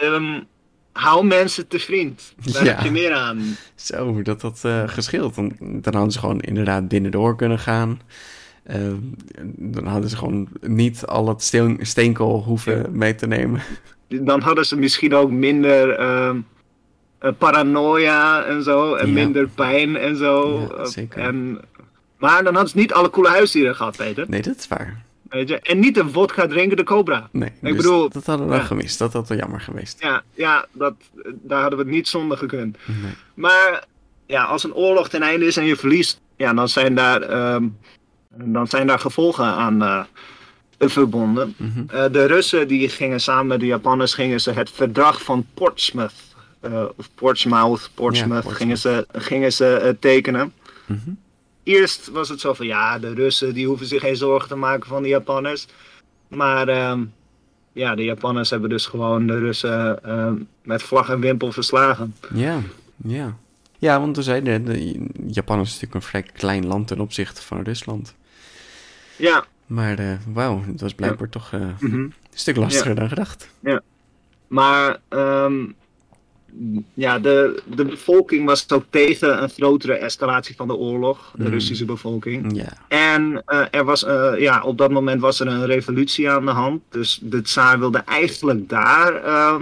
um, hou mensen te vriend. Daar ja. heb je meer aan. Zo, dat had uh, gescheeld. Dan, dan hadden ze gewoon inderdaad binnendoor kunnen gaan. Uh, dan hadden ze gewoon niet al het steen, steenkool hoeven ja. mee te nemen. Dan hadden ze misschien ook minder uh, paranoia en zo. En ja. minder pijn en zo. zeker. En, maar dan hadden ze niet alle coole huisdieren gehad, Peter. Nee, dat is waar. Weet je? En niet een vodka drinkende cobra. Nee, ik dus bedoel, dat hadden we ja. gemist. Dat had wel jammer geweest. Ja, ja dat, daar hadden we het niet zonder gekund. Nee. Maar ja, als een oorlog ten einde is en je verliest, ja, dan, zijn daar, um, dan zijn daar gevolgen aan uh, verbonden. Mm -hmm. uh, de Russen die gingen samen met de Japanners gingen ze het verdrag van Portsmouth, uh, of Portsmouth, Portsmouth, ja, gingen ze, gingen ze tekenen. Mm -hmm eerst was het zo van ja, de Russen die hoeven zich geen zorgen te maken van de Japanners. Maar uh, ja, de Japanners hebben dus gewoon de Russen uh, met vlag en wimpel verslagen. Ja, ja. Ja, want we zeiden, de Japan is natuurlijk een vrij klein land ten opzichte van Rusland. Ja. Maar uh, wauw, het was blijkbaar ja. toch mm -hmm. een stuk lastiger ja. dan gedacht. Ja. Maar um, ja, de, de bevolking was ook tegen een grotere escalatie van de oorlog, de Mm. Russische bevolking. Ja. En eh, er was, eh, ja, op dat moment was er een revolutie aan de hand. Dus de tsaar wilde eigenlijk daar eh,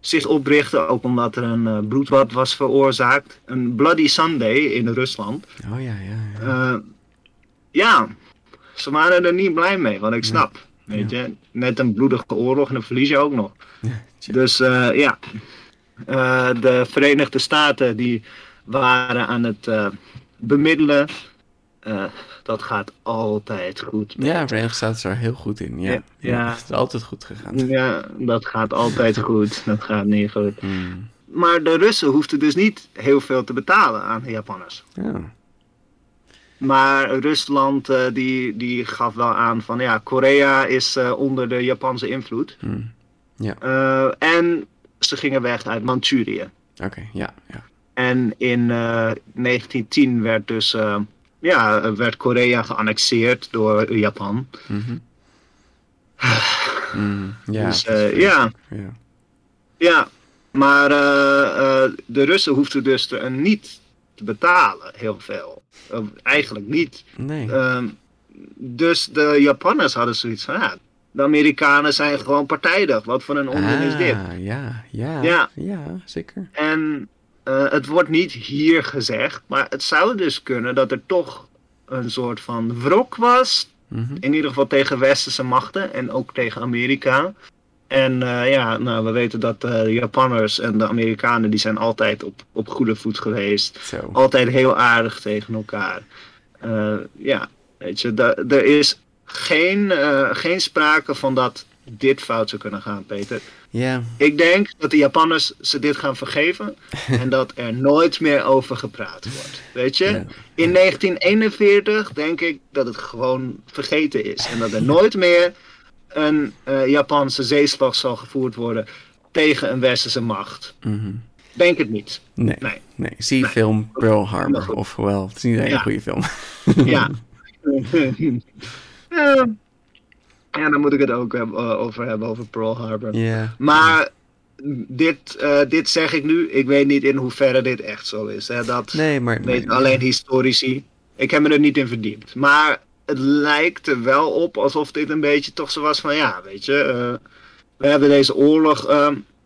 zich oprichten, ook omdat er een eh, bloedbad was veroorzaakt. Een Bloody Sunday in Rusland. Oh ja, ja. ja. Ja, ze waren er niet blij mee, wat ik snap. Weet je, net een bloedige oorlog en dan verlies je ook nog. tja. Dus ja, de Verenigde Staten die waren aan het eh, bemiddelen. Eh, dat gaat altijd goed. ja, de Verenigde Staten is er heel goed in. Ja, Ja, ja. Het is altijd goed gegaan. Ja, dat gaat altijd [laughs] goed. Dat gaat niet goed. Mm. Maar de Russen hoefden dus niet heel veel te betalen aan de Japanners. Ja. Maar Rusland eh, die, die gaf wel aan van ja, Korea is eh, onder de Japanse invloed. Mm. Ja, Eh, en ze gingen weg uit Manchurië. oké, ja, ja. En in eh, 1910 werd dus eh, ja, werd Korea geannexeerd door Japan. Mhm. [sighs] Mm, ja, Dus, eh, ja. ja. Ja, maar eh, eh, de Russen hoefden dus er niet te betalen, heel veel. Eh, eigenlijk niet. Nee. Ehm, dus de Japanners hadden zoiets van, ja, de Amerikanen zijn gewoon partijdig. Wat voor een onzin is dit? Ah, ja, ja, Ja. ja, zeker. En eh, het wordt niet hier gezegd, maar het zou dus kunnen dat er toch een soort van wrok was. Mhm. In ieder geval tegen westerse machten en ook tegen Amerika. En eh, ja, nou, we weten dat eh, de Japanners en de Amerikanen, die zijn altijd op, op goede voet geweest. Zo. Altijd heel aardig tegen elkaar. Ja, weet je, er is geen, eh, geen sprake van dat dit fout zou kunnen gaan, Peter. Ja, Ik denk dat de Japanners ze dit gaan vergeven [laughs] en dat er nooit meer over gepraat wordt. Weet je? In 1941 denk ik dat het gewoon vergeten is en dat er nooit meer een eh, Japanse zeeslag zal gevoerd worden tegen een westerse macht. mhm. Denk het niet. nee. Nee. Nee, zie film Pearl Harbor. Ofwel, het is niet een hele Ja. goede film. Ja. [laughs] [laughs] ja. Ja, dan moet ik het ook hebben- eh, over hebben, over Pearl Harbor. Ja. Maar dit, eh, dit zeg ik nu. Ik weet niet in hoeverre dit echt zo is. Hè. Dat Nee, maar... nee. alleen historici. Ik heb me er niet in verdiept. Maar het lijkt er wel op alsof dit een beetje toch zo was van... Ja, weet je, eh, we hebben deze oorlog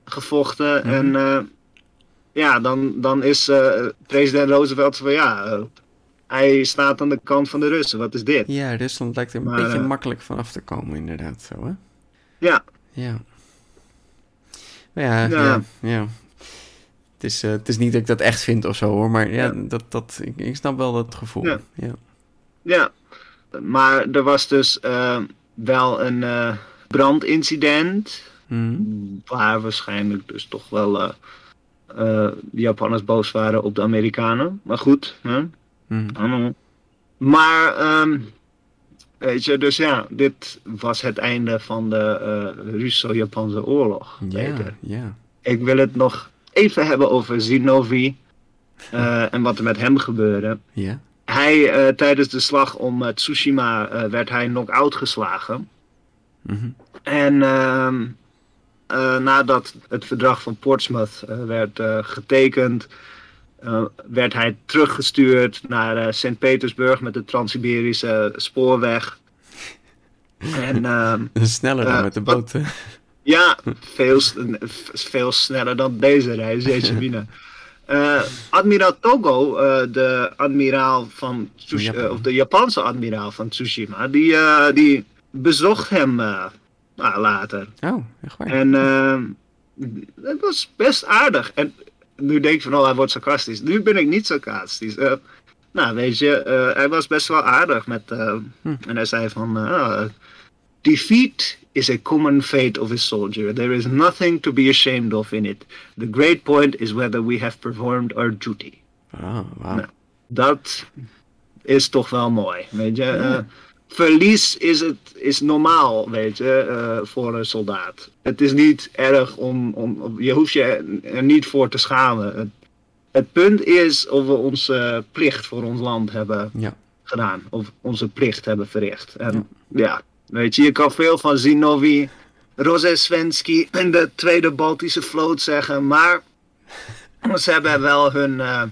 gevochten. Mhm. En ja, dan, dan is president Roosevelt van... Ja, hij staat aan de kant van de Russen. Wat is dit? Ja, Rusland lijkt er een Maar, beetje eh, makkelijk vanaf te komen, inderdaad. Zo, hè? Ja, Ja. Ja, ja. Ja. ja, Het, is, eh, het is niet dat ik dat echt vind of zo, hoor. Maar ja, Ja. dat, dat, ik, ik snap wel dat gevoel. Ja. Ja. ja. Maar er was dus eh, wel een brandincident... Mhm. Waar waarschijnlijk dus toch wel de Japanners boos waren op de Amerikanen. Maar goed, hè? Mhm. Know. Maar, ehm, weet je, dus ja, dit was het einde van de eh, Russo-Japanse oorlog. Ja, ja. Ik wil het nog even hebben over Zinovi [laughs] eh, en wat er met hem gebeurde. Ja. Hij, eh, tijdens de slag om Tsushima, werd hij knock-out geslagen. Mhm. En ehm, eh, nadat het verdrag van Portsmouth werd getekend, werd hij teruggestuurd naar eh, Sint-Petersburg met de Trans-Siberische spoorweg. [laughs] En ehm, Sneller dan Eh, met de boot. hè? ja, [laughs] veel, veel sneller dan deze reis, [laughs] jeetje mina. Eh, admiraal Togo, eh, de admiraal van Tsush- Japan. eh, of de Japanse admiraal van Tsushima, die, eh, die bezocht hem eh, nou, later. Oh, echt waar. En ehm, het was best aardig. En nu denk ik van, oh, hij wordt sarcastisch. Nu ben ik niet sarcastisch. Eh, nou, weet je, eh, hij was best wel aardig met... eh, Hm. En hij zei van... Defeat is a common fate of a soldier. There is nothing to be ashamed of in it. The great point is whether we have performed our duty. Oh, wauw. Nou. Dat is toch wel mooi, weet je. Eh, verlies is, het, is normaal, weet je, eh, voor een soldaat. Het is niet erg om, om, je hoeft je er niet voor te schamen. Het, het punt is of we onze plicht voor ons land hebben Ja. gedaan. Of onze plicht hebben verricht. En ja, weet je, je kan veel van Zinovi, Rozesvenski en de Tweede Baltische Vloot zeggen, maar ze hebben wel hun... eh,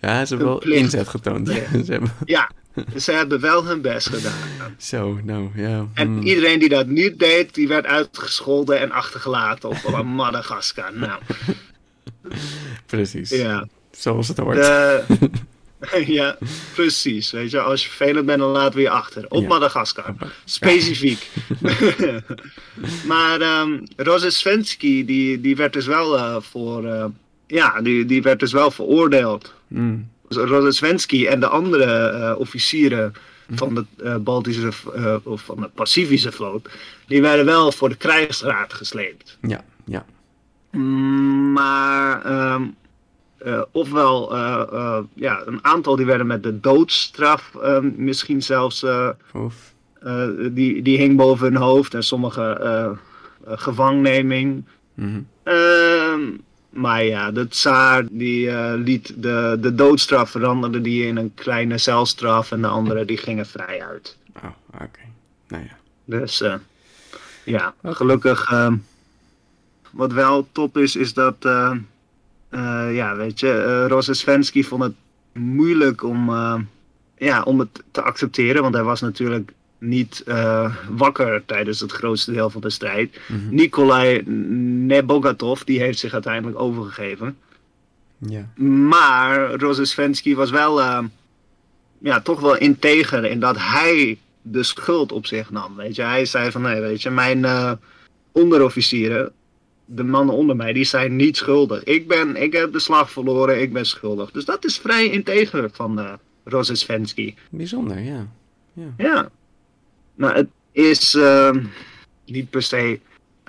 Ja, ze hebben wel plicht. inzet getoond. Ja. [laughs] ze hebben... Ja, ze hebben wel hun best gedaan. Zo, nou, ja. En hmm. iedereen die dat niet deed, die werd uitgescholden en achtergelaten op, [laughs] Madagaskar. Nou, Precies. ja. Zoals het hoort. De, [laughs] ja, precies. Weet je, als je vervelend bent, dan laten we je achter. Op Ja. Madagaskar. Specifiek. [laughs] maar ehm Rozesvenski, die, die werd dus wel eh, voor... eh, ja, die, die werd dus wel veroordeeld. Hmm. Rozesvenski en de andere eh, officieren van de eh, Baltische eh, of van de Pacifische vloot, die werden wel voor de krijgsraad gesleept. Ja, ja. Maar ehm, eh, ofwel ja, een aantal die werden met de doodstraf ehm, misschien zelfs die, die hing boven hun hoofd en sommige gevangenneming. Mhm. Ehm, maar ja, de tsaar die eh, liet de, de doodstraf veranderde die in een kleine celstraf en de andere die gingen vrij uit. Oh, oké. Nou ja. Dus eh, ja, gelukkig. ehm, wat wel top is, is dat, eh, eh, ja, weet je, uh, Rozesvenski vond het moeilijk om, eh, ja, om het te accepteren, want hij was natuurlijk niet eh, wakker tijdens het grootste deel van de strijd. Mhm. Nikolai Nebogatov, die heeft zich uiteindelijk overgegeven. Ja. Maar Rozesvenski was wel, eh, ja, toch wel integer in dat hij de schuld op zich nam. Weet je, hij zei van nee, weet je, mijn eh, onderofficieren, de mannen onder mij, die zijn niet schuldig. Ik, ben, ik heb de slag verloren, ik ben schuldig. Dus dat is vrij integer van uh. Bijzonder, ja. ja. Ja. Nou, het is uh, niet per se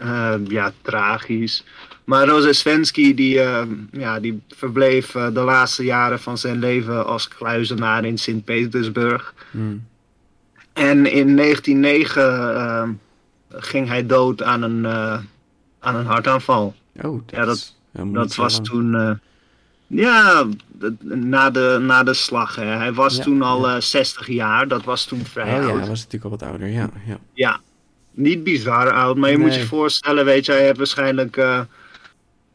uh, ja, tragisch. Maar Rozesvensky die, uh, ja, die verbleef de laatste jaren van zijn leven als kluizenaar in Sint-Petersburg. Hmm. En in 1909 ging hij dood aan een, aan een hartaanval. Oh, dat, ja, dat, dat was toen. Ja, na de, na de slag. Hè. Hij was Ja, toen al ja. eh, 60 jaar. Dat was toen vrij Oh ja, oud. hij was natuurlijk al wat ouder, ja. ja. Ja, niet bizar oud, maar je moet je voorstellen, weet je, hij heeft waarschijnlijk eh,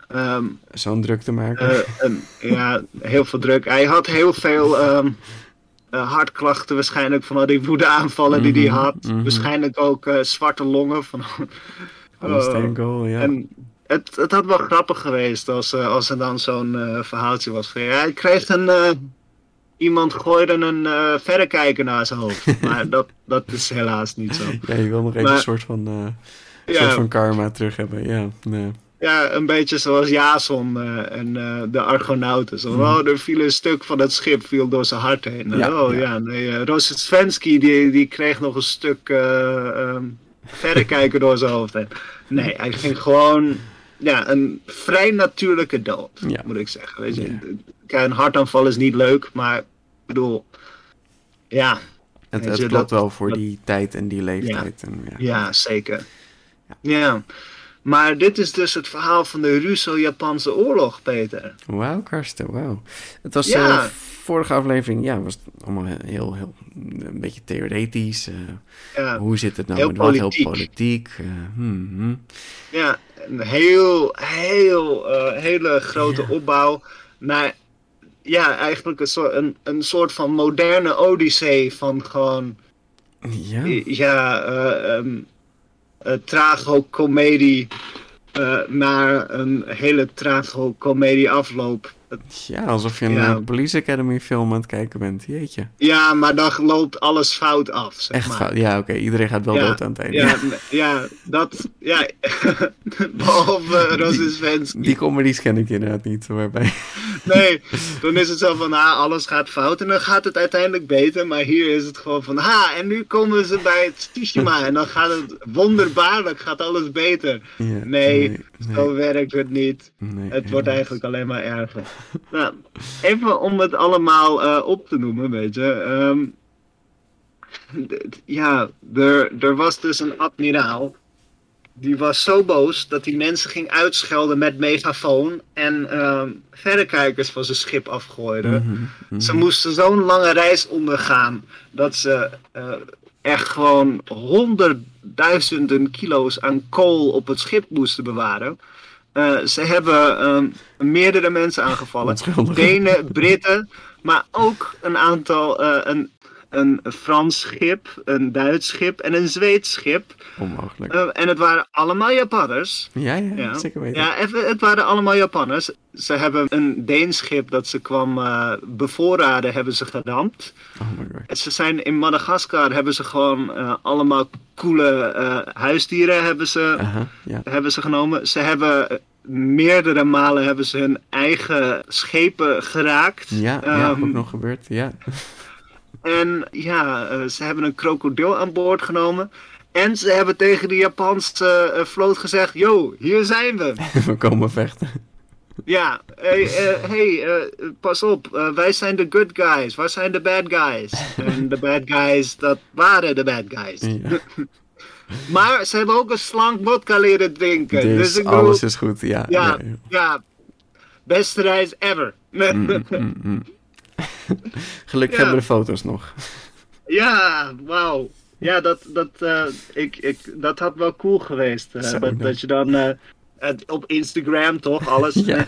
ehm, Zo'n druk te maken. eh, ja, heel veel druk. Hij had heel veel eh, hartklachten waarschijnlijk van al die woedeaanvallen die Mhm, hij had. mhm. Waarschijnlijk ook eh, zwarte longen van... Oh. steenkool, ja. En het, het had wel grappig geweest als, eh, als er dan zo'n eh, verhaaltje was. Van, ja, hij kreeg een... eh, iemand gooide een verrekijker naar zijn hoofd. [laughs] maar dat, dat is helaas niet zo. Ja, je wil nog even Maar- een soort van, Ja, soort van karma terug hebben. Ja, nee. Ja, een beetje zoals Jason en de Argonauten. Zo, oh, er viel een stuk van het schip viel door zijn hart heen. Mhm. Ja, oh ja. ja, nee, uh, Rozesvensky die, die kreeg nog een stuk eh ehm, verrekijker door zijn hoofd heen. Nee, hij ging gewoon ja, een vrij natuurlijke dood, Ja. moet ik zeggen. Weet je? Ja. Een hartaanval is niet leuk, maar ik bedoel, ja, Het, het je, klopt dat- wel voor dat- die tijd en die leeftijd. En, ja. Ja, zeker. Ja. Maar dit is dus het verhaal van de Russo-Japanse oorlog, Peter. Wauw, Karsten, wauw. Het was Ja. Vorige aflevering, ja, was het allemaal heel, heel, een beetje theoretisch. eh, Ja, hoe zit het nou heel met wat? Heel politiek. eh, hmm, hmm. ja een heel, heel, eh, hele grote opbouw naar, ja, eigenlijk een soort, een, een soort van moderne odyssee van gewoon, Ja, ja, tragocomedie eh, naar een hele tragocomedie afloop. Ja, alsof je een Ja. eh, Police Academy film aan het kijken bent. Jeetje. Ja, maar dan loopt alles fout af, zeg Echt maar. fout. Ja, oké, iedereen gaat wel Ja, dood aan het einde. Ja, ja, dat, ja, [laughs] behalve uh, Rozensvensky. Die comedies ken ik inderdaad niet, waarbij... Nee, dan is het zo van, ah, alles gaat fout en dan gaat het uiteindelijk beter. Maar hier is het gewoon van, ha, en nu komen ze bij het Tsushima en dan gaat het wonderbaarlijk, gaat alles beter. Ja, Nee, nee, Zo werkt het niet. nee, Het wordt eigenlijk alleen maar erger. nou, even om het allemaal eh, op te noemen, weet je. ehm, ja, er, er was dus een admiraal. Die was zo boos dat hij mensen ging uitschelden met megafoon en ehm, verrekijkers van zijn schip afgooide. Mhm, mhm. Ze moesten zo'n lange reis ondergaan dat ze eh, echt gewoon honderdduizenden kilo's aan kool op het schip moesten bewaren. Eh, ze hebben ehm, meerdere mensen aangevallen. Denen, Britten, maar ook een aantal, eh, een, een Frans schip, een Duits schip en een Zweeds schip. Onmogelijk. Eh, en het waren allemaal Japanners. ja, ja, Ja, zeker weten. ja even, het waren allemaal Japanners. Ze hebben een Deens schip dat ze kwam eh, bevoorraden, hebben ze geramd. Oh my god. En ze zijn in Madagaskar, hebben ze gewoon eh, allemaal coole huisdieren hebben ze, hebben ze genomen. Ze hebben meerdere malen hebben ze hun eigen schepen geraakt. Ja, ja, Ehm, ook nog gebeurd, ja. [laughs] En ja, eh, ze hebben een krokodil aan boord genomen. En ze hebben tegen de Japanse eh, vloot gezegd: Yo, hier zijn we. [laughs] We komen vechten. Ja, hey, eh, hey pas op, wij zijn de good guys, waar zijn de bad guys? [laughs] En de bad guys, dat waren de bad guys. Ja. [laughs] Maar ze hebben ook een slank vodka leren drinken. Dus, Dus ik bedoel, alles is goed, ja. ja, ja, ja, beste reis ever. Mm, mm, mm. [laughs] Gelukkig Ja. hebben we de foto's nog. ja, wauw. Ja, dat, dat, eh, ik, ik, dat had wel cool geweest. eh, dat, dat je dan eh, het, op Instagram toch, alles. [laughs] Ja.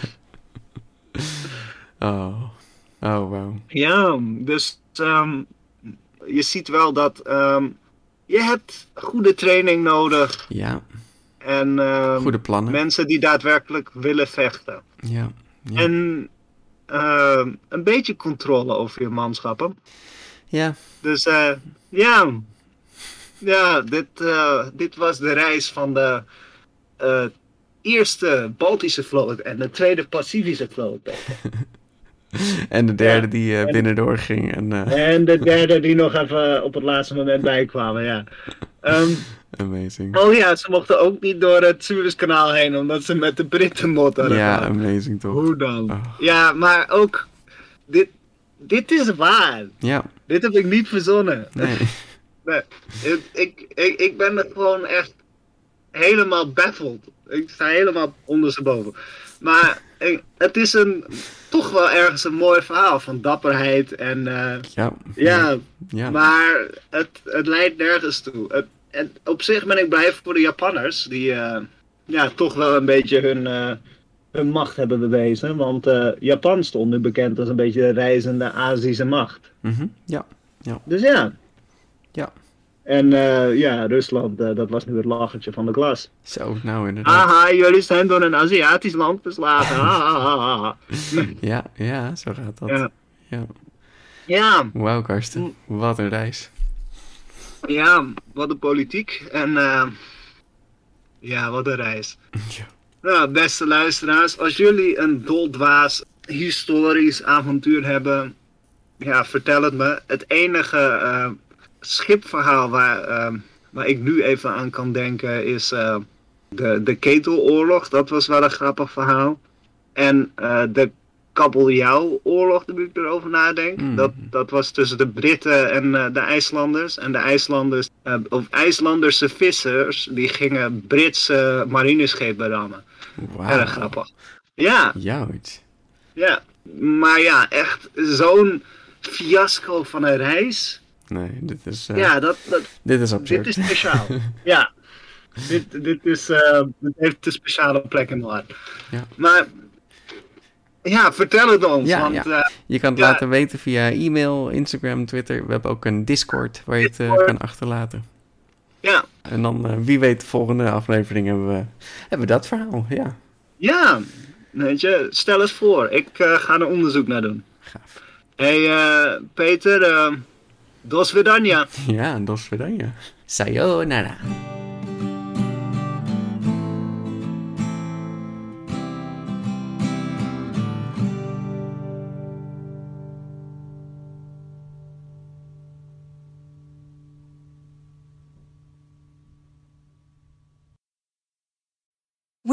Oh, oh wauw. Ja, dus ehm, je ziet wel dat ehm, je hebt goede training nodig Ja, en ehm, goede plannen. mensen die daadwerkelijk willen vechten. Ja, ja. En ehm, een beetje controle over je manschappen. ja. Dus eh, ja, ja dit, eh, dit was de reis van de eh, eerste Baltische vloot en de tweede Pacifische vloot. [laughs] En de derde Ja, die en- binnendoor ging. En, En de derde die nog even op het laatste moment bijkwamen, ja. [laughs] Ehm, amazing. oh ja, ze mochten ook niet door het Suezkanaal heen, omdat ze met de Britten mot hadden Ja, amazing toch? Hoe dan? Oh. Ja, maar ook, dit, dit is waar. Ja, Dit heb ik niet verzonnen. nee. [laughs] Nee, ik, ik, ik, ben er gewoon echt helemaal baffled. Ik sta helemaal ondersteboven. Maar ik- het is een, toch wel ergens een mooi verhaal van dapperheid. En eh, Ja, ja, ja. maar het, het leidt nergens toe. Het, en op zich ben ik blij voor de Japanners. Die eh, ja, toch wel een beetje hun, eh, hun macht hebben bewezen. Want eh, Japan stond nu bekend als een beetje de reizende Azische macht. Mhm, ja, Dus ja. Ja. En ja, Rusland, dat was nu het lachertje van de klas. zo, nou inderdaad. Haha, jullie zijn door een Aziatisch land ha. Ja, ja, zo gaat dat. Ja. Ja. Ja, Wauw, Karsten. Wat een reis. Ja, wat een politiek. En eh, ja, wat een reis. [laughs] Ja. Nou, beste luisteraars, als jullie een doldwaas historisch avontuur hebben, ja, vertel het me. Het enige eh, schipverhaal waar, eh, waar ik nu even aan kan denken is de, de Keteloorlog. Dat was wel een grappig verhaal. En eh, de Kabeljauwoorlog, nu ik erover nadenk. Mm. Dat, dat was tussen de Britten en eh, de IJslanders. En de IJslanders, eh, of IJslanderse vissers, die gingen Britse marineschepen rammen. Wauw. Erg grappig. Ja, Juist. ja. Maar ja, echt zo'n fiasco van een reis. Nee, dit is, eh, Ja, dat, dat, dit is absurd. dit is speciaal. [laughs] ja. Dit, dit, is, dit heeft een speciale plek in mijn hart. Ja. Maar ja, vertel het ons. Ja, want ja. eh, Je kan het Ja. laten weten via e-mail, Instagram, Twitter. We hebben ook een Discord waar je het eh, kan achterlaten. ja, En dan, eh, wie weet, de volgende aflevering hebben we, hebben we dat verhaal. Ja, ja, weet je, stel eens voor. Ik ga er onderzoek naar doen. gaaf. hey, Peter, dos vidania. [laughs] Ja, dos vidania. Sayonara.